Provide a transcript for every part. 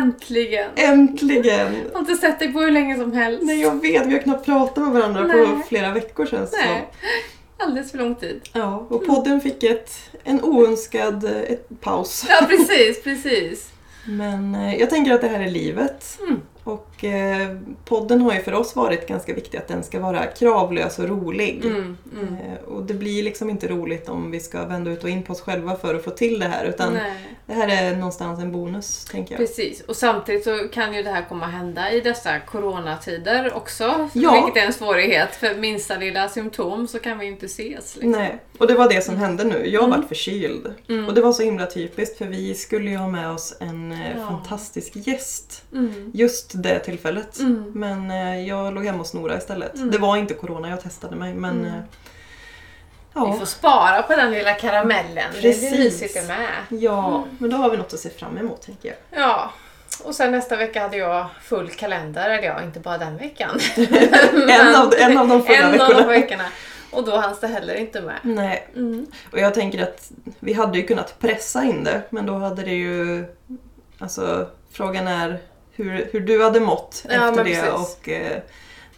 Äntligen! Äntligen! Jag har inte sett dig på hur länge som helst. Nej jag vet, vi har knappt pratat med varandra Nej. på flera veckor sedan. Så. Nej. Alldeles för lång tid. Ja, och podden fick ett, en oönskad eh, ett paus. Ja, precis, precis. Men eh, jag tänker att det här är livet. Mm. Och eh, podden har ju för oss varit ganska viktig att den ska vara kravlös och rolig. Mm, mm. Eh, och det blir liksom inte roligt om vi ska vända ut och in på oss själva för att få till det här. Utan Nej. det här är någonstans en bonus, tänker jag. Precis, och samtidigt så kan ju det här komma hända i dessa coronatider också. Ja. Vilket är en svårighet, för minsta lilla symptom så kan vi ju inte ses. Liksom. Nej, och det var det som hände nu. Jag Mm. vart förkyld. Mm. Och det var så himla typiskt för vi skulle ju ha med oss en eh, Ja. fantastisk gäst Mm. just det tillfället. Mm. Men eh, jag låg hemma hos Nora istället. Mm. Det var inte corona, jag testade mig men... Mm. Eh, Vi ja, får spara på den lilla karamellen. Precis. Det är med. ja, men då har vi något att se fram emot tänker jag. Ja. Och sen nästa vecka hade jag full kalender, eller ja, inte bara den veckan. En av, en av de förra en veckorna. av de veckorna. Och då hanns det heller inte med. Nej, Mm. och jag tänker att vi hade ju kunnat pressa in det men då hade det ju... Alltså frågan är hur, hur du hade mått Ja, efter det precis. och eh,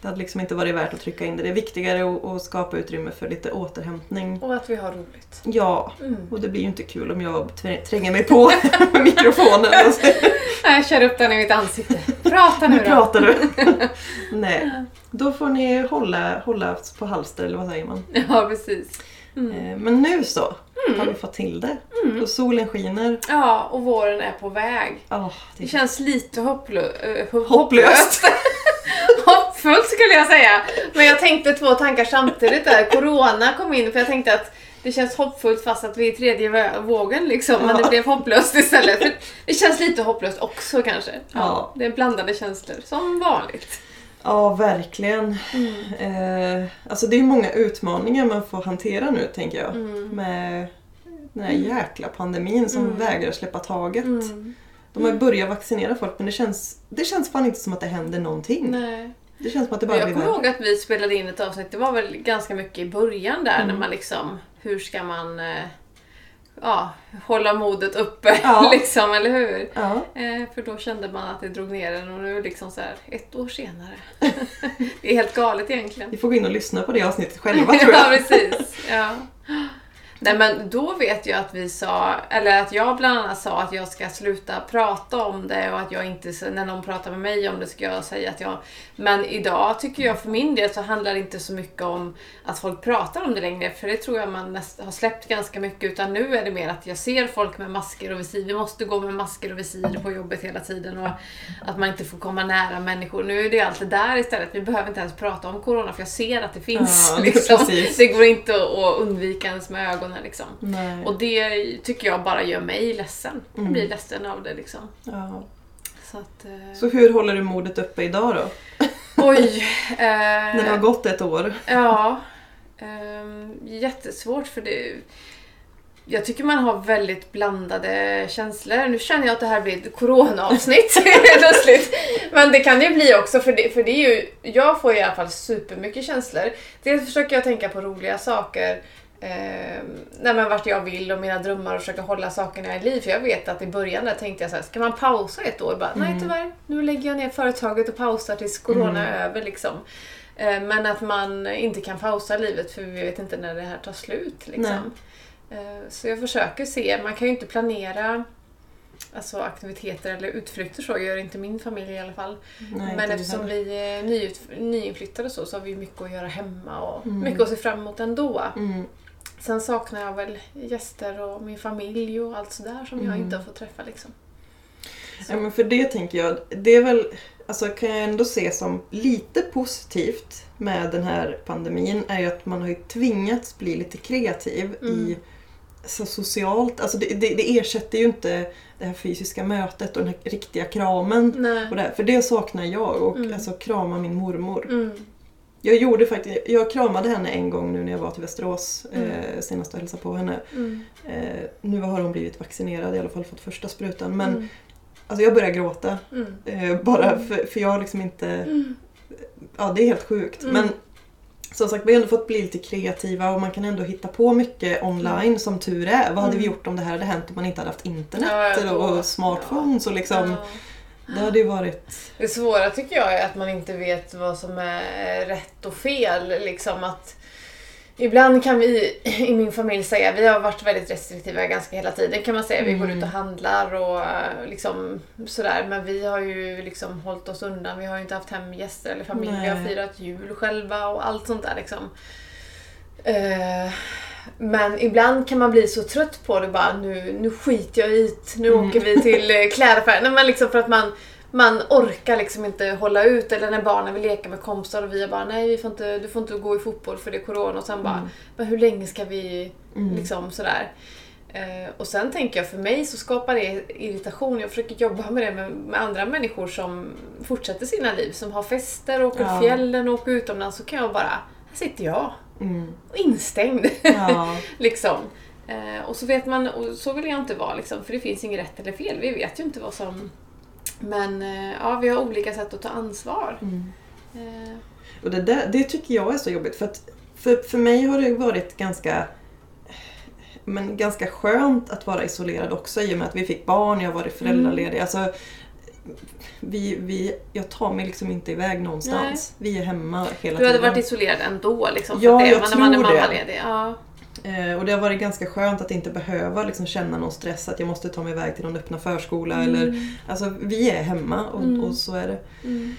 det hade liksom inte varit värt att trycka in det. Det är viktigare att, att skapa utrymme för lite återhämtning. Och att vi har roligt. Ja, Mm. och det blir ju inte kul om jag trä- tränger mig på med mikrofonen. Alltså, Nej, Jag kör upp den i mitt ansikte. Prata nu nu då. pratar du. Nej, då får ni hålla, hålla på halster eller vad säger man. Ja, precis. Mm. Eh, Men nu så har vi fått till det. Och solen skiner. Ja, och våren är på väg. Oh, Det känns lite hopplö- äh, ho- Hopplöst. Hoppfullt skulle jag säga. Men jag tänkte två tankar samtidigt där. Corona kom in för jag tänkte att det känns hoppfullt fast att vi är i tredje vågen liksom. Men Ja. det blev hopplöst istället. För det känns lite hopplöst också kanske. Ja. Det är blandade känslor, som vanligt. Ja, verkligen. Eh, alltså det är många utmaningar man får hantera nu tänker jag. Mm. Med den här jäkla pandemin som Mm. vägrar släppa taget. Mm. De har ju börjat vaccinera folk men det känns, det känns fan inte som att det händer någonting. Nej. Det känns som att det bara jag kommer ihåg att vi spelade in ett avsnitt, det var väl ganska mycket i början där Mm. när man liksom, hur ska man eh, ja, hålla modet uppe Ja. liksom, eller hur? Ja, Eh, för då kände man att det drog ner den och nu liksom så här ett år senare. det är helt galet egentligen. vi får gå in och lyssna på det avsnittet själva tror ja, jag. precis. Ja. Nej men då vet jag att vi sa, eller att jag bland annat sa att jag ska sluta prata om det och att jag inte, när någon pratar med mig om det ska jag säga att jag... Men idag tycker jag för min del så handlar det inte så mycket om att folk pratar om det längre, för det tror jag man näst, har släppt ganska mycket, utan nu är det mer att jag ser folk med masker och visir, vi måste gå med masker och visir på jobbet hela tiden och att man inte får komma nära människor. Nu är det allt det där istället, vi behöver inte ens prata om corona för jag ser att det finns. Ja, liksom. Det går inte att undvika ens med ögonen liksom. Nej. Och det tycker jag bara gör mig ledsen. Jag Mm. blir ledsen av det liksom. Ja. Så att... Eh... Så hur håller du modet uppe idag då? Oj! När det har Eh... gått ett år? Ja. ehm, jättesvårt för det... Jag tycker man har väldigt blandade känslor. Nu känner jag att det här blir ett corona-avsnitt plötsligt. Men det kan det ju bli också för det, för det är ju... Jag får i alla fall supermycket känslor. Dels försöker jag tänka på roliga saker. Eh, nej men vart jag vill och mina drömmar och försöka hålla sakerna i liv. För jag vet att i början där tänkte jag så här, ska man pausa ett år? Bara, Nej tyvärr, nu lägger jag ner företaget och pausar tills corona är över liksom. Eh, Men att man inte kan pausa livet för vi vet inte när det här tar slut. Liksom. Eh, Så jag försöker se, man kan ju inte planera alltså aktiviteter eller utflykter så, gör inte min familj i alla fall. Nej, Men eftersom vi är nyinflyttade så, så har vi mycket att göra hemma och Mm. mycket att se fram emot ändå. Mm. Sen saknar jag väl gäster och min familj och allt sådär som jag Mm. inte har fått träffa liksom. Ja, men för det tänker jag, det är väl, alltså kan jag ändå se som lite positivt med den här pandemin är ju att man har ju tvingats bli lite kreativ Mm. i så socialt, alltså det, det, det ersätter ju inte det här fysiska mötet och den här riktiga kramen. Och det, här, för det saknar jag och Mm. alltså krama min mormor. Mm. Jag gjorde faktiskt, jag kramade henne en gång nu när jag var till Västerås Mm. eh, senast och hälsade på henne. Mm. Eh, nu har hon blivit vaccinerad, i alla fall fått första sprutan. Men Mm. alltså jag började gråta. Mm. Eh, bara för, för jag har liksom inte... Mm. Ja, det är helt sjukt. Mm. Men som sagt, vi har ändå fått bli lite kreativa och man kan ändå hitta på mycket online som tur är. Vad hade vi Mm. gjort om det här hade hänt om man inte hade haft internet Ja, och smartphones och liksom... Ja. Det hade ju varit... Det svåra tycker jag är att man inte vet vad som är rätt och fel. Liksom att Ibland kan vi i min familj säga, vi har varit väldigt restriktiva ganska hela tiden kan man säga. Vi går ut och handlar och eh, liksom sådär. Men vi har ju liksom hållit oss undan. Vi har ju inte haft hem gäster eller familj. Nej. Vi har firat jul själva och allt sånt där liksom. Eh, men ibland kan man bli så trött på det bara, nu, nu skiter jag i det. Nu åker vi till eh, klädaffären. Men liksom för att man man orkar liksom inte hålla ut eller när barnen vill leka med kompisar och vi är bara nej vi får inte, du får inte gå i fotboll för det är corona och sen bara men hur länge ska vi liksom sådär. Eh, och sen tänker jag för mig så skapar det irritation. Jag försöker jobba med det med, med andra människor som fortsätter sina liv, som har fester, åker Ja. fjällen och åker utomlands så kan jag bara, här sitter jag Mm. och instängd. Ja. liksom. Eh, och så vet man, och så vill jag inte vara liksom, för det finns inget rätt eller fel. Vi vet ju inte vad som... Men eh, ja, vi har olika sätt att ta ansvar. Mm. Eh, Och det, där, det tycker jag är så jobbigt för att för, för mig har det varit ganska men ganska skönt att vara isolerad också i och med att vi fick barn, jag har varit föräldraledig. Alltså, vi, vi, jag tar mig liksom inte iväg någonstans. Vi är hemma hela du hade tiden. varit isolerad ändå liksom, för Ja, det, jag men när man är tror det. mammaledig. Ja. Eh, och det har varit ganska skönt att inte behöva liksom känna någon stress att jag måste ta mig iväg till någon öppna förskola. Eller, alltså, vi är hemma och, Mm. och så är det. Mm.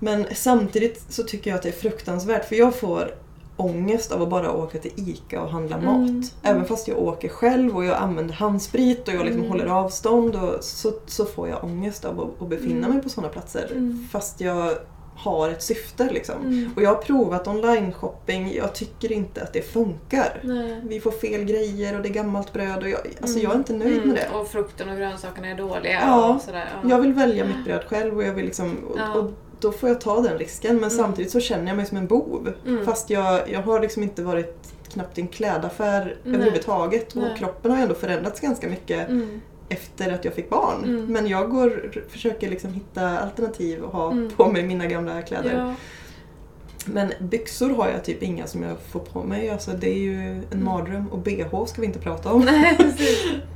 Men samtidigt så tycker jag att det är fruktansvärt för jag får ångest av att bara åka till ICA och handla Mm. mat. Även fast jag åker själv och jag använder handsprit och jag liksom Mm. håller avstånd och så, så får jag ångest av att, att befinna Mm. mig på sådana platser. Mm. Fast jag har ett syfte liksom. Mm. Och jag har provat online-shopping, jag tycker inte att det funkar. Nej. Vi får fel grejer och det är gammalt bröd och jag, alltså Mm. jag är inte nöjd med det. Och frukten och grönsakerna är dåliga. Ja, och sådär. Ja. Jag vill välja mitt bröd själv och jag vill liksom, och, Ja. och då får jag ta den risken. Men samtidigt så känner jag mig som en bov. Mm. Fast jag, jag har liksom inte varit knappt i en klädaffär Nej. överhuvudtaget. Och Nej. kroppen har ändå förändrats ganska mycket Mm. efter att jag fick barn. Mm. Men jag går, försöker liksom hitta alternativ och ha Mm. på mig mina gamla kläder. Ja. Men byxor har jag typ inga som jag får på mig. Alltså det är ju en Mm. mardröm. Och bh ska vi inte prata om. Nej.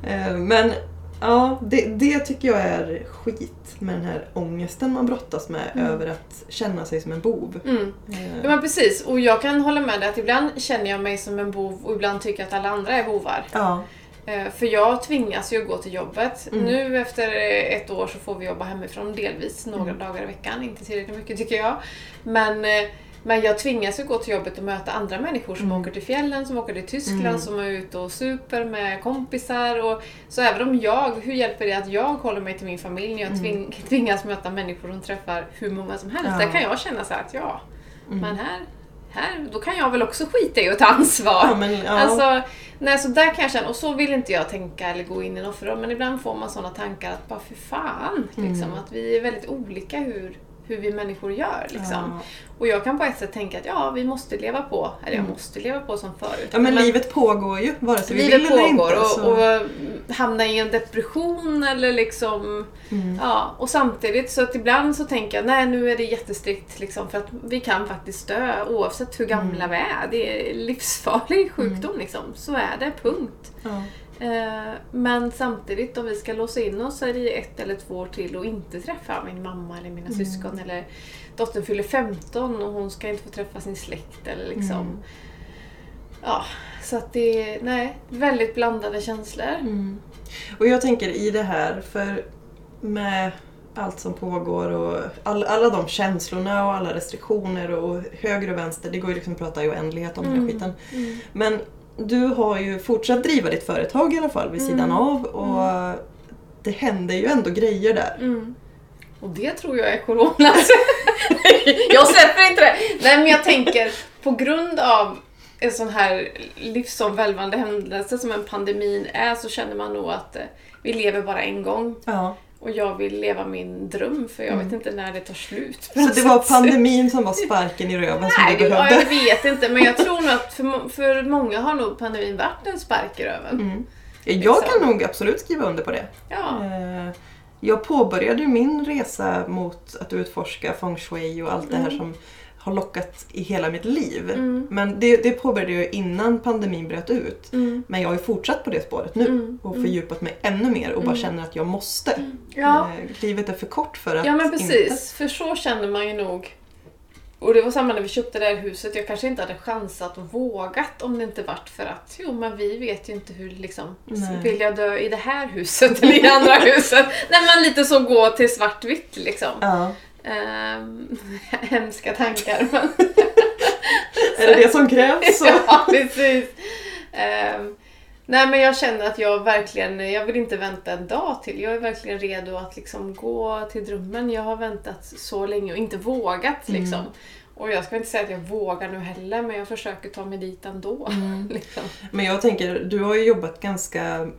Eh, Men ja, det, det tycker jag är skit med den här ångesten man brottas med Mm. över att känna sig som en bov. Mm. Eh, Ja men precis, och jag kan hålla med dig att ibland känner jag mig som en bov och ibland tycker jag att alla andra är bovar. Ja, Eh, För jag tvingas ju gå till jobbet. Mm. Nu efter ett år så får vi jobba hemifrån delvis några Mm. dagar i veckan. Inte tillräckligt mycket tycker jag. Men, eh, men jag tvingas ju gå till jobbet och möta andra människor som Mm. åker till fjällen, som åker till Tyskland, Mm. som är ute och super med kompisar. Och, så även om jag, hur hjälper det att jag håller mig till min familj när jag Mm. tving, tvingas möta människor som träffar hur många som helst? Ja. Där kan jag känna så här att ja, Mm. men här, här, då kan jag väl också skita i att ta ansvar. ja, men, ja. Alltså, nej, så där kan jag känna, och så vill inte jag tänka eller gå in i en offerroll, men ibland får man sådana tankar att bara för fan, liksom, Mm. att vi är väldigt olika hur, hur vi människor gör. Liksom. ja. Och jag kan på ett sätt tänka att ja, vi måste leva på, eller jag Mm. måste leva på som förut. ja men livet pågår ju vare sig vi livet vill eller inte. pågår och, och hamna i en depression eller liksom Mm. Ja, och samtidigt så att ibland så tänker jag nej nu är det jättestrikt liksom för att vi kan faktiskt dö oavsett hur gamla Mm. vi är. Det är livsfarlig sjukdom liksom. Så är det, punkt. Ja. Eh, men samtidigt om vi ska låsa in oss här i ett eller två år till och inte träffa min mamma eller mina Mm. syskon eller dottern fyller 15 och hon ska inte få träffa sin släkt eller liksom. Mm. Ja, så att det är, nej, väldigt blandade känslor. Mm. Och jag tänker i det här, för med allt som pågår och all, alla de känslorna och alla restriktioner och höger och vänster, det går ju liksom att prata i oändlighet om den Mm. här skiten. Mm. Men du har ju fortsatt driva ditt företag i alla fall vid sidan Mm. av och det händer ju ändå grejer där. Mm. Och det tror jag är corona. jag släpper inte det! Nej men jag tänker, på grund av en sån här livsomvälvande händelse som en pandemin är så känner man nog att eh, vi lever bara en gång. Ja. Och jag vill leva min dröm för jag Mm. vet inte när det tar slut. Så det var pandemin som var sparken i röven som Nej, du det, ja, behövde? jag vet inte men jag tror nog att för, för många har nog pandemin varit en spark i röven. Mm. Jag Liksom. kan nog absolut skriva under på det. Ja. Eh, Jag påbörjade min resa mot att utforska feng shui och allt det här Mm. som har lockat i hela mitt liv. Mm. Men det, det påbörjade jag innan pandemin bröt ut. Mm. Men jag har ju fortsatt på det spåret nu Mm. och Mm. fördjupat mig ännu mer och bara Mm. känner att jag måste. Ja. Eh, Livet är för kort för att Ja men inte... precis, för så känner man ju nog. Och det var samma när vi köpte det här huset. Jag kanske inte hade chansat och vågat om det inte varit för att jo men vi vet ju inte hur liksom, Nej. vill jag dö i det här huset eller i det andra huset? Nej men lite så gå till svartvitt liksom. Ja. Ehm, hemska tankar men Är det det som krävs? Ja, precis. Ehm, nej men jag känner att jag verkligen, jag vill inte vänta en dag till. Jag är verkligen redo att liksom gå till drömmen. Jag har väntat så länge och inte vågat Mm. liksom. Och jag ska inte säga att jag vågar nu heller men jag försöker ta mig dit ändå. Mm. Liksom. Men jag tänker, du har ju jobbat ganska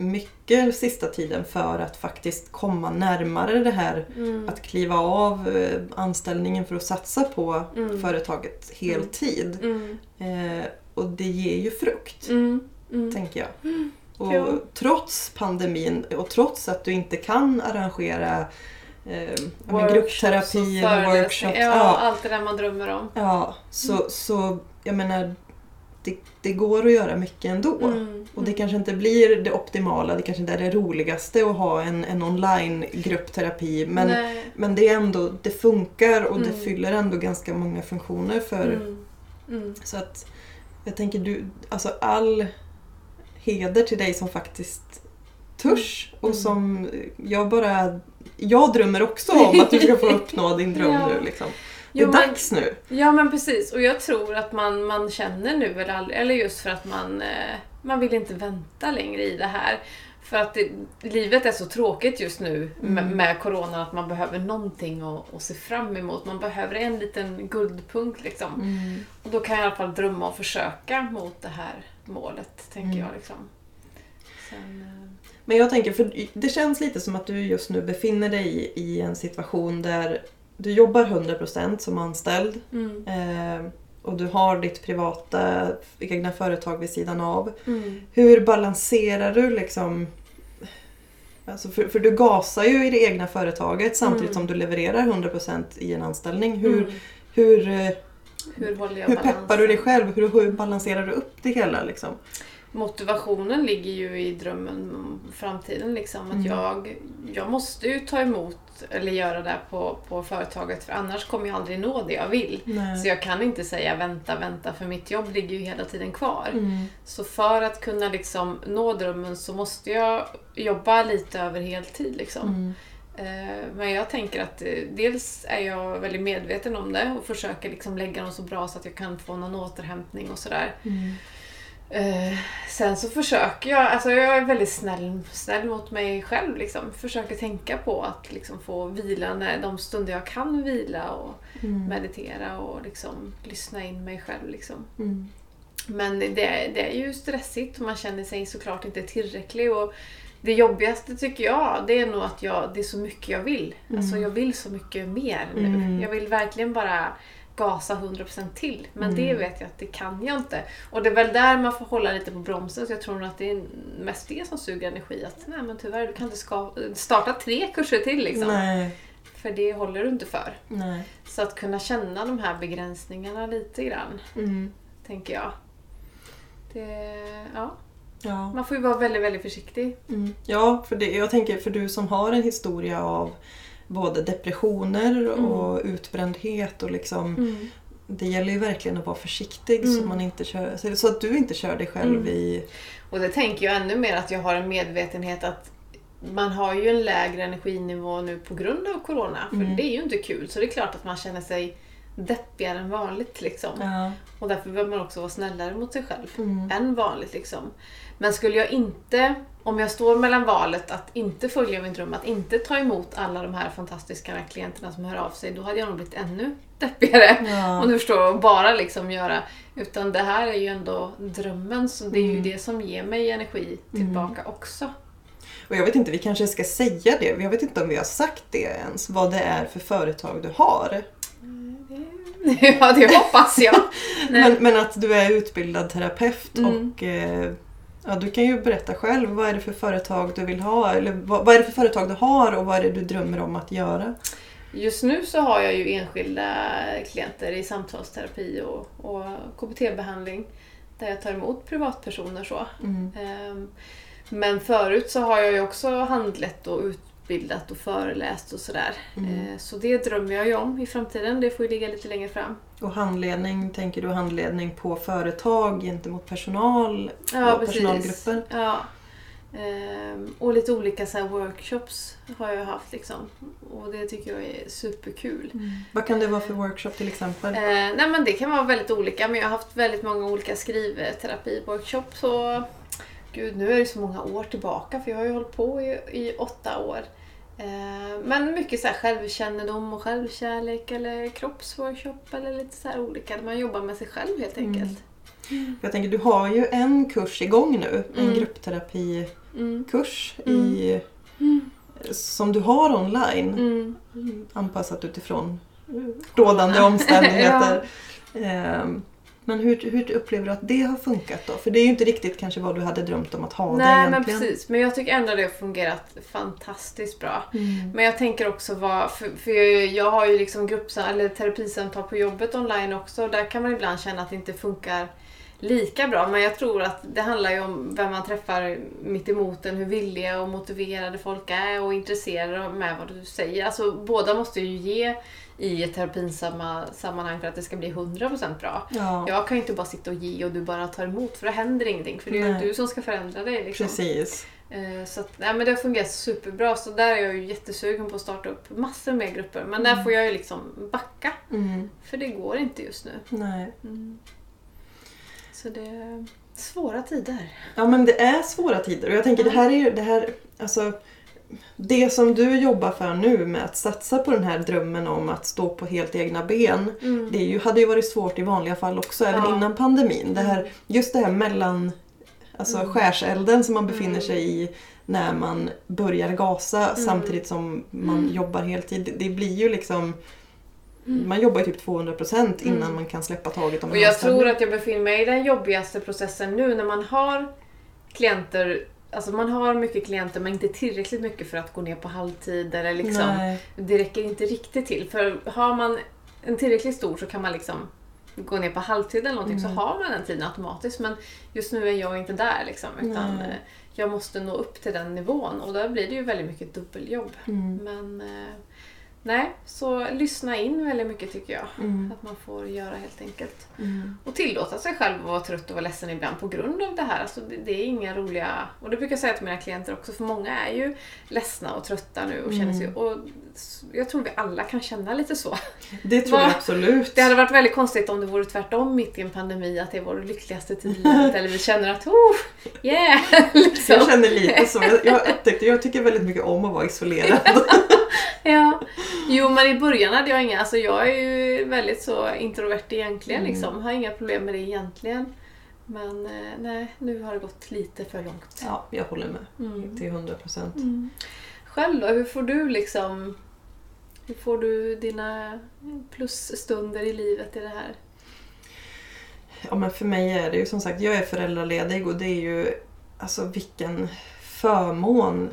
mycket sista tiden för att faktiskt komma närmare det här Mm. att kliva av eh, anställningen för att satsa på Mm. företaget heltid. Mm. Eh, och det ger ju frukt, Mm. Mm. tänker jag. Och Ja. trots pandemin och trots att du inte kan arrangera eh, Workshops gruppterapi workshops. Ja, Ja, allt det där man drömmer om. ja, så, så jag menar, det, det går att göra mycket ändå. Mm. Och det kanske inte blir det optimala, det kanske inte är det roligaste att ha en, en online gruppterapi. Men, Nej. men det är ändå, det funkar och det Mm. fyller ändå ganska många funktioner för... Mm. Mm. Så att jag tänker du, alltså all heder till dig som faktiskt törs och Mm. som jag bara... Jag drömmer också om att du ska få uppnå din dröm Ja. nu liksom. Det Jo, är men- dags nu. Ja men precis, och jag tror att man, man känner nu, eller, aldrig, eller just för att man, eh, man vill inte vänta längre i det här. För att det, livet är så tråkigt just nu med, Mm. med Corona att man behöver någonting att, att se fram emot. Man behöver en liten guldpunkt liksom. Mm. Och då kan jag i alla fall drömma och försöka mot det här målet, tänker Mm. jag. Liksom. Sen, eh, Men jag tänker, för det känns lite som att du just nu befinner dig i, i en situation där du jobbar 100% som anställd mm, eh, och du har ditt privata egna företag vid sidan av. mm, Hur balanserar du liksom Alltså för, för du gasar ju i det egna företaget samtidigt Mm. som du levererar 100% i en anställning. Hur, mm. hur, eh, Hur hur peppar du dig själv? Hur, hur balanserar du upp det hela? Liksom? Motivationen ligger ju i drömmen om framtiden. Liksom. Att Mm. jag, jag måste ju ta emot eller göra det på, på företaget för annars kommer jag aldrig nå det jag vill. Så jag kan inte säga vänta, vänta för mitt jobb ligger ju hela tiden kvar. Mm. Så för att kunna liksom nå drömmen så måste jag jobba lite över heltid. Liksom. Mm. Eh, Men jag tänker att eh, dels är jag väldigt medveten om det och försöker liksom lägga dem så bra så att jag kan få någon återhämtning och sådär. Mm. Eh, sen så försöker jag, alltså jag är väldigt snäll, snäll mot mig själv. Liksom. Försöker tänka på att liksom få vila när, de stunder jag kan vila och Mm. meditera och liksom lyssna in mig själv. Liksom. Mm. Men det, det är ju stressigt och man känner sig såklart inte tillräcklig. Och det jobbigaste tycker jag, det är nog att jag, det är så mycket jag vill. Alltså jag vill så mycket mer nu. Mm. Jag vill verkligen bara gasa 100% till. Men Mm. det vet jag att det kan jag inte. Och det är väl där man får hålla lite på bromsen. Så jag tror nog att det är mest det som suger energi. Att nej men tyvärr, du kan inte ska, starta tre kurser till liksom. Nej. För det håller du inte för. Nej. Så att kunna känna de här begränsningarna lite grann, Mm. tänker jag. Det, ja. Ja. Man får ju vara väldigt, väldigt försiktig. Mm. Ja, för det, jag tänker för du som har en historia av både depressioner Mm. och utbrändhet och liksom Det gäller ju verkligen att vara försiktig så, Mm. man inte kör, så- så att du inte kör dig själv Mm. i... Och det tänker jag ännu mer att jag har en medvetenhet att man har ju en lägre energinivå nu på grund av Corona. För Mm. det är ju inte kul. Så det är klart att man känner sig deppigare än vanligt. Liksom. Ja. Och därför behöver man också vara snällare mot sig själv Mm. än vanligt. Liksom. Men skulle jag inte, om jag står mellan valet att inte följa min dröm, att inte ta emot alla de här fantastiska klienterna som hör av sig, då hade jag nog blivit ännu deppigare. Ja. Om du förstår, bara liksom göra. Utan det här är ju ändå drömmen, så det är ju Mm. det som ger mig energi tillbaka också. Och jag vet inte, vi kanske ska säga det. Jag vet inte om vi har sagt det ens. Vad det är för företag du har. ja, det hoppas jag. Men, men att du är utbildad terapeut Mm. och eh, ja, du kan ju berätta själv. Vad är det för företag du vill ha? Eller vad, vad är det för företag du har och vad är det du drömmer om att göra? Just nu så har jag ju enskilda klienter i samtalsterapi och, och KBT-behandling där jag tar emot privatpersoner. så. Mm. Ehm, Men förut så har jag ju också handlett och utbildat och föreläst och sådär. Mm. Eh, Så det drömmer jag ju om i framtiden. Det får ju ligga lite längre fram. Och handledning, tänker du handledning på företag gentemot personal Ja, och precis. personalgrupper? Ja. Ehm, och lite olika så workshops har jag haft liksom. Och det tycker jag är superkul. Vad kan det vara för workshop till exempel? Eh, nej men det kan vara väldigt olika men jag har haft väldigt många olika skrivterapi-workshops. Gud, nu är det så många år tillbaka för jag har ju hållit på i, i åtta år. Eh, men mycket så här självkännedom och självkärlek eller kroppsworkshop eller lite så här olika man jobbar med sig själv helt enkelt. Jag tänker, du har ju en kurs igång nu, en Mm. gruppterapikurs Mm. i, som du har online. Mm. Anpassat utifrån rådande omständigheter. Ehm, Men hur, hur upplever du att det har funkat då? För det är ju inte riktigt kanske vad du hade drömt om att ha det Nej men egentligen. precis, men jag tycker ändå det har fungerat fantastiskt bra. Mm. Men jag tänker också vad, för, för jag, jag har ju liksom gruppsam, eller terapisamtal på jobbet online också och där kan man ibland känna att det inte funkar lika bra. Men jag tror att det handlar ju om vem man träffar mitt emot en, hur villiga och motiverade folk är och intresserade med vad du säger. Alltså båda måste ju ge i ett terapisammanhang för att det ska bli 100% bra. Ja, Jag kan ju inte bara sitta och ge och du bara tar emot för det händer ingenting. För det är ju du som ska förändra dig. Liksom. precis. Eh, Så att, nej, men det har fungerat superbra så där är jag ju jättesugen på att starta upp massor med grupper. Men där får jag ju liksom backa. Mm. För det går inte just nu. Nej. Så det är svåra tider. Ja men det är svåra tider och jag tänker det här är ju det här, alltså det som du jobbar för nu med att satsa på den här drömmen om att stå på helt egna ben. Det är ju, hade ju varit svårt i vanliga fall också, även Ja. innan pandemin. Det här, just det här mellan alltså Mm. skärselden som man befinner sig i när man börjar gasa Mm. samtidigt som man jobbar heltid. Det- Det blir ju liksom man jobbar ju typ 200% innan Mm. man kan släppa taget om Och jag tror att jag befinner mig i den jobbigaste processen nu när man har klienter Alltså man har mycket klienter men inte tillräckligt mycket för att gå ner på halvtid eller liksom Nej. Det räcker inte riktigt till. För har man en tillräckligt stor så kan man liksom gå ner på halvtid eller någonting Mm. så har man den tiden automatiskt. Men just nu är jag inte där liksom. Utan Nej. eh, jag måste nå upp till den nivån och där blir det ju väldigt mycket dubbeljobb. Mm. Men eh, nej, så lyssna in väldigt mycket tycker jag. Mm. Att man får göra helt enkelt. Mm. Och tillåta sig själv att vara trött och vara ledsen ibland på grund av det här. Alltså det, det är inga roliga... Och det brukar jag säga till mina klienter också, för många är ju ledsna och trötta nu och känner sig... Och s- jag tror vi alla kan känna lite så. Det tror jag absolut. Det hade varit väldigt konstigt om det vore tvärtom mitt i en pandemi, att det är vår lyckligaste tid i livet, eller vi känner att oh, yeah! liksom. Jag känner lite så. Jag, jag upptäckte, jag tycker väldigt mycket om att vara isolerad. Ja. Jo men i början hade jag inga, alltså jag är ju väldigt så introvert egentligen Mm. liksom. Har inga problem med det egentligen. Men eh, nej, nu har det gått lite för långt. Ja, jag håller med. Mm. Till 100 procent. Själv då, hur får du liksom hur får du dina plusstunder i livet i det här? Ja, men för mig är det ju som sagt, jag är föräldraledig och det är ju alltså vilken förmån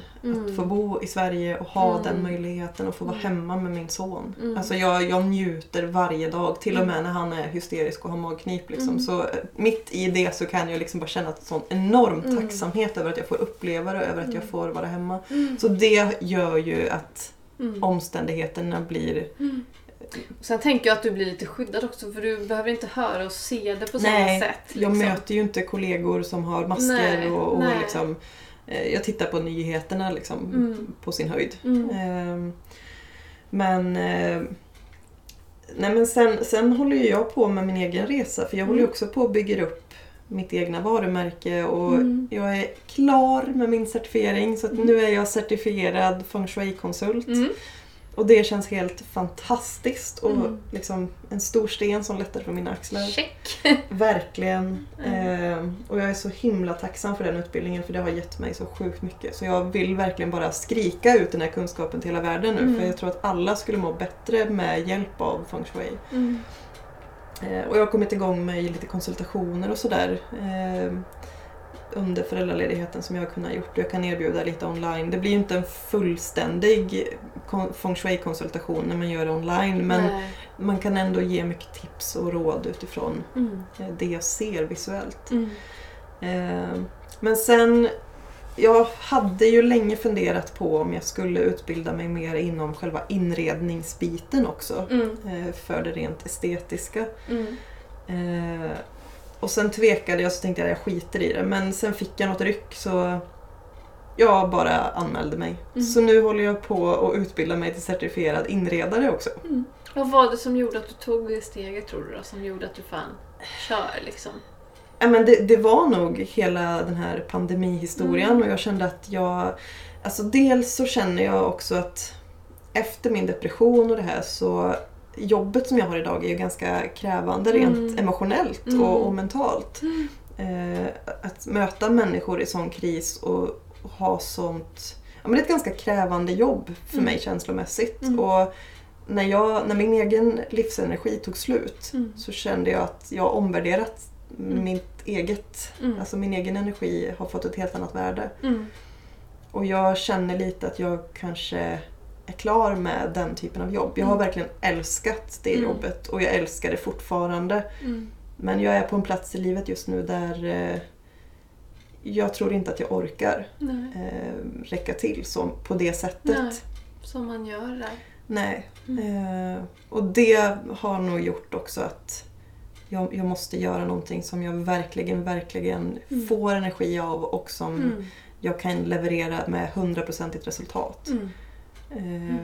att få bo i Sverige och ha Mm. den möjligheten och få vara Mm. hemma med min son. Mm. Alltså jag, jag njuter varje dag, till och Mm. med när han är hysterisk och har magknip. Liksom. Mm. Så eh, mitt i det så kan jag liksom bara känna en sån enorm Mm. tacksamhet över att jag får uppleva det och över att jag Mm. får vara hemma. Så det gör ju att Mm. omständigheterna blir Sen tänker jag att du blir lite skyddad också för du behöver inte höra och se det på Nej, samma sätt. Jag liksom. möter ju inte kollegor som har masker Nej, och, och nej. liksom, jag tittar på nyheterna liksom, Mm. på sin höjd. Mm. Ehm, men eh, nej men sen, sen håller ju jag på med min egen resa för jag håller ju Mm. också på och bygger upp mitt egna varumärke och Mm. jag är klar med min certifiering så att nu är jag certifierad feng shui-konsult. Mm. Och det känns helt fantastiskt och Mm. liksom en stor sten som lättar från mina axlar. Check! Verkligen. Mm. Eh, och jag är så himla tacksam för den utbildningen för det har gett mig så sjukt mycket. Så jag vill verkligen bara skrika ut den här kunskapen till hela världen nu. Mm. För jag tror att alla skulle må bättre med hjälp av feng shui. Eh, och jag har kommit igång med lite konsultationer och sådär. Eh, under föräldraledigheten som jag har kunnat gjort. Jag kan erbjuda lite online. Det blir ju inte en fullständig feng shui-konsultation när man gör det online men Nej. man kan ändå ge mycket tips och råd utifrån Mm. eh, det jag ser visuellt. Mm. Eh, Men sen, jag hade ju länge funderat på om jag skulle utbilda mig mer inom själva inredningsbiten också. Mm. eh, För det rent estetiska. Mm. Eh, Och sen tvekade jag så tänkte jag jag skiter i det. Men sen fick jag något ryck så jag bara anmälde mig. Mm. Så nu håller jag på att utbilda mig till certifierad inredare också. Mm. Vad var det som gjorde att du tog det steget tror du då? Som gjorde att du fan kör liksom? Ja, men det, det var nog hela den här pandemihistorien Mm. och jag kände att jag... Alltså dels så känner jag också att efter min depression och det här så jobbet som jag har idag är ju ganska krävande rent Mm. emotionellt Mm. och, och mentalt. Eh, att möta människor i sån kris och ha sånt... Ja, men det är ett ganska krävande jobb för Mm. mig känslomässigt. Mm. Och när, jag, när min egen livsenergi tog slut Mm. så kände jag att jag omvärderat Mm. mitt eget, Mm. alltså min egen energi har fått ett helt annat värde. Mm. Och jag känner lite att jag kanske är klar med den typen av jobb. Jag har Mm. verkligen älskat det Mm. jobbet och jag älskar det fortfarande. Mm. Men jag är på en plats i livet just nu där eh, jag tror inte att jag orkar eh, räcka till så, på det sättet. Nej. Som man gör där. Nej. Mm. Eh, och det har nog gjort också att jag, jag måste göra någonting som jag verkligen, verkligen Mm. får energi av och som Mm. jag kan leverera med hundraprocentigt resultat. Mm. Eh,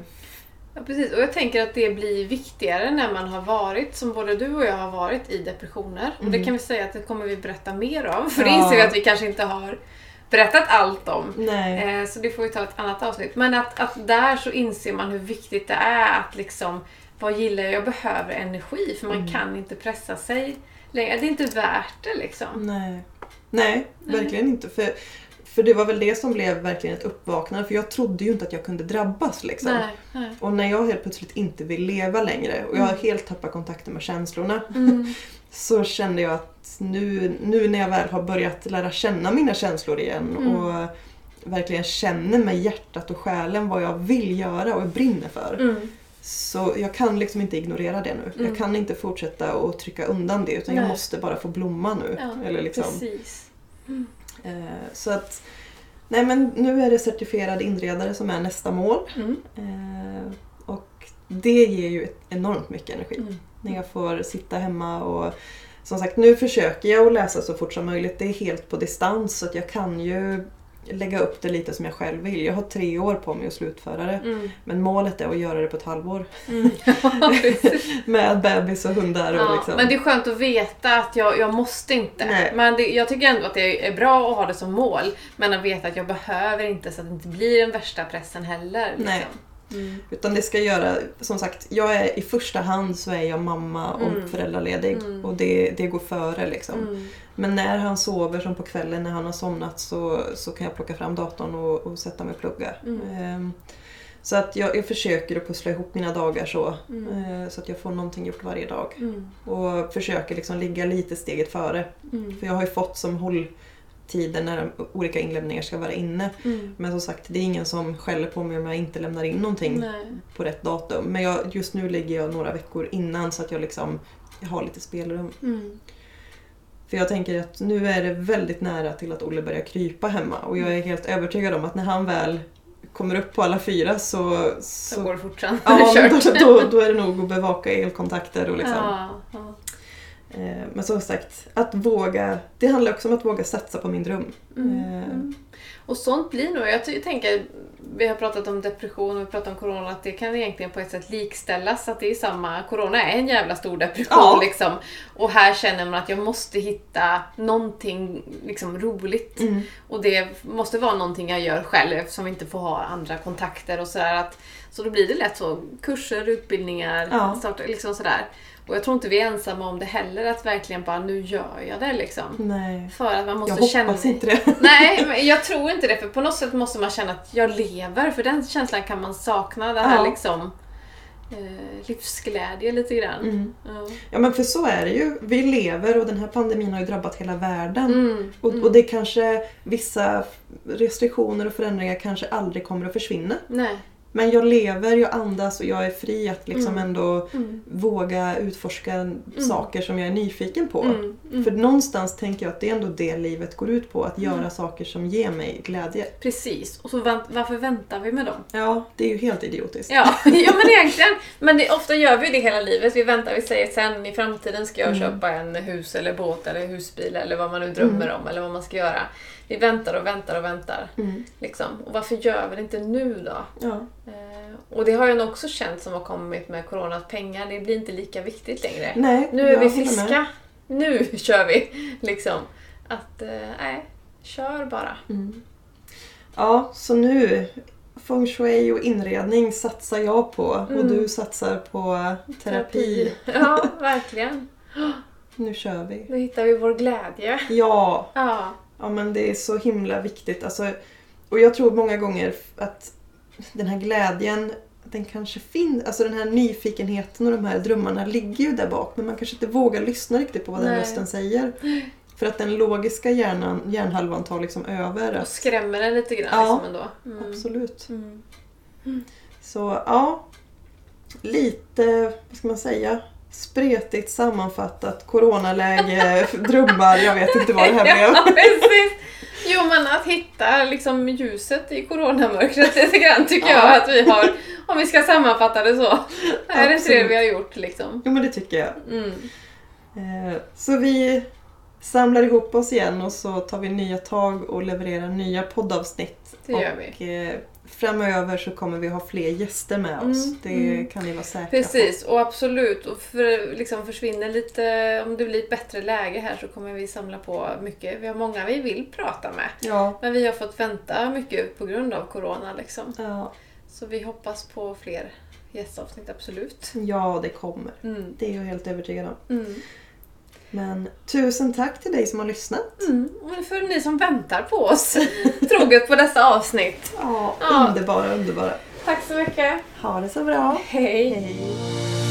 Ja, precis. Och jag tänker att det blir viktigare när man har varit, som både du och jag har varit, i depressioner. Och det Mm. kan vi säga att det kommer vi berätta mer om. För det Ja. inser vi att vi kanske inte har berättat allt om. nej. Eh, så det får vi ta ett annat avsnitt. Men att, att där så inser man hur viktigt det är att liksom, vad gillar jag? Jag behöver energi för man Mm. kan inte pressa sig längre. Det är inte värt det liksom. nej. Nej, Nej. verkligen inte. För, för det var väl det som blev verkligen ett uppvaknande. För jag trodde ju inte att jag kunde drabbas. Liksom. Nej, nej. Och när jag helt plötsligt inte vill leva längre och jag Mm. helt tappat kontakten med känslorna Mm. så kände jag att nu, nu när jag väl har börjat lära känna mina känslor igen Mm. och verkligen känner med hjärtat och själen vad jag vill göra och jag brinner för. Mm. Så jag kan liksom inte ignorera det nu. Mm. Jag kan inte fortsätta att trycka undan det utan jag Nej. måste bara få blomma nu. Ja, Eller liksom. Precis. Eh, så att Nej men nu är det certifierad inredare som är nästa mål. Mm. Eh, och det ger ju enormt mycket energi. Mm. När jag får sitta hemma och som sagt nu försöker jag att läsa så fort som möjligt. Det är helt på distans så att jag kan ju lägga upp det lite som jag själv vill. Jag har tre år på mig att slutföra det. Mm. Men målet är att göra det på ett halvår. Mm. Ja. Med bebis och hundar och Ja, liksom. Men det är skönt att veta att jag, jag måste inte. Nej. Men det, jag tycker ändå att det är bra att ha det som mål. Men att veta att jag behöver inte så att det inte blir den värsta pressen heller. Liksom. Nej. Mm. Utan det ska göra, som sagt, jag är i första hand så är jag mamma och Mm. föräldraledig. Mm. Och det, det går före liksom. Mm. Men när han sover, som på kvällen när han har somnat, så, så kan jag plocka fram datorn och, och sätta mig och plugga. Ehm, så att jag, jag försöker att pussla ihop mina dagar så. Mm. eh, Så att jag får någonting gjort varje dag. Mm. Och försöker liksom ligga lite steget före. Mm. För jag har ju fått som hålltider när olika inlämningar ska vara inne. Mm. Men som sagt, det är ingen som skäller på mig om jag inte lämnar in någonting Nej. på rätt datum. Men jag, just nu ligger jag några veckor innan så att jag liksom jag har lite spelrum. Mm. För jag tänker att nu är det väldigt nära till att Olle börjar krypa hemma och jag är helt övertygad om att när han väl kommer upp på alla fyra så... Så så går det fort sen. ja, då, då, då är det nog att bevaka elkontakter och liksom. Ja, men som sagt, att våga. Det handlar också om att våga satsa på min dröm. Mm. Eh, Mm. Och sånt blir nog, jag tänker, vi har pratat om depression och vi pratat om corona, att det kan egentligen på ett sätt likställas. Att det är samma, corona är en jävla stor depression Ja. liksom. Och här känner man att jag måste hitta någonting liksom roligt. Mm. Och det måste vara någonting jag gör själv eftersom vi inte får ha andra kontakter och sådär. Att- Så då blir det lätt så, kurser, utbildningar, Ja. starta, liksom sådär. Och jag tror inte vi är ensamma om det heller, att verkligen bara nu gör jag det liksom. Nej. För att man måste Jag känna... hoppas inte det. Nej, men jag tror inte det. För på något sätt måste man känna att jag lever. För den känslan kan man sakna. Det här Ja. liksom... eh, livsglädje lite grann. Mm. Ja. Ja men för så är det ju. Vi lever och den här pandemin har ju drabbat hela världen. Mm. Och, mm. och det kanske, vissa restriktioner och förändringar kanske aldrig kommer att försvinna. Nej. Men jag lever, jag andas och jag är fri att liksom Mm. ändå Mm. våga utforska saker som jag är nyfiken på. Mm. Mm. För någonstans tänker jag att det är ändå det livet går ut på. Att göra Mm. saker som ger mig glädje. Precis. Och så vänt, varför väntar vi med dem? Ja, det är ju helt idiotiskt. Ja, ja men egentligen. Men det, ofta gör vi det hela livet. Vi väntar, vi säger sen i framtiden ska jag Mm. köpa en hus eller båt eller husbil eller vad man nu drömmer om eller vad man ska göra. Vi väntar och väntar och väntar. Mm. Liksom. Och varför gör vi det inte nu då? Ja. Eh, och det har jag nog också känt som har kommit med corona, att pengar det blir inte lika viktigt längre. Nej, Nu är vi friska. Nu kör vi! Liksom. Att, eh, nej, kör bara. Mm. Ja, så nu feng shui och inredning satsar jag på och Mm. du satsar på terapi. Ja, verkligen. Nu kör vi. Då hittar vi vår glädje. Ja, Ja. Ja men det är så himla viktigt. Alltså, och jag tror många gånger att den här glädjen, den kanske finns, alltså den här nyfikenheten och de här drömmarna ligger ju där bak men man kanske inte vågar lyssna riktigt på vad den Nej. rösten säger. För att den logiska hjärnan, hjärnhalvan tar liksom över. Och skrämmer en lite grann Ja. liksom ändå. Mm. Absolut. Mm. Så ja, lite, vad ska man säga, spretigt sammanfattat, coronaläge, drömmar, jag vet inte vad det här blev. Ja, precis. Jo, men att hitta liksom ljuset i coronamörkret lite grann tycker Ja. jag att vi har, om vi ska sammanfatta det så. Är det inte det Absolut. vi har gjort liksom? Jo men det tycker jag. Mm. Eh, Så vi samlar ihop oss igen och så tar vi nya tag och levererar nya poddavsnitt. Det gör och eh, framöver så kommer vi ha fler gäster med oss. Mm, Det mm. kan ni vara säkra Precis, och absolut. Och för, liksom försvinner lite, om det blir ett bättre läge här så kommer vi samla på mycket. Vi har många vi vill prata med. på. Ja, Men vi har fått vänta mycket på grund av Corona liksom. ja, Så vi hoppas på fler gästavsnitt, absolut. ja, det kommer. Mm. Det är jag helt övertygad om. Mm. Men tusen tack till dig som har lyssnat. Mm. Och för ni som väntar på oss troget på dessa avsnitt. Ja, underbara, underbara. Tack så mycket. Ha det så bra. Hej. Hej.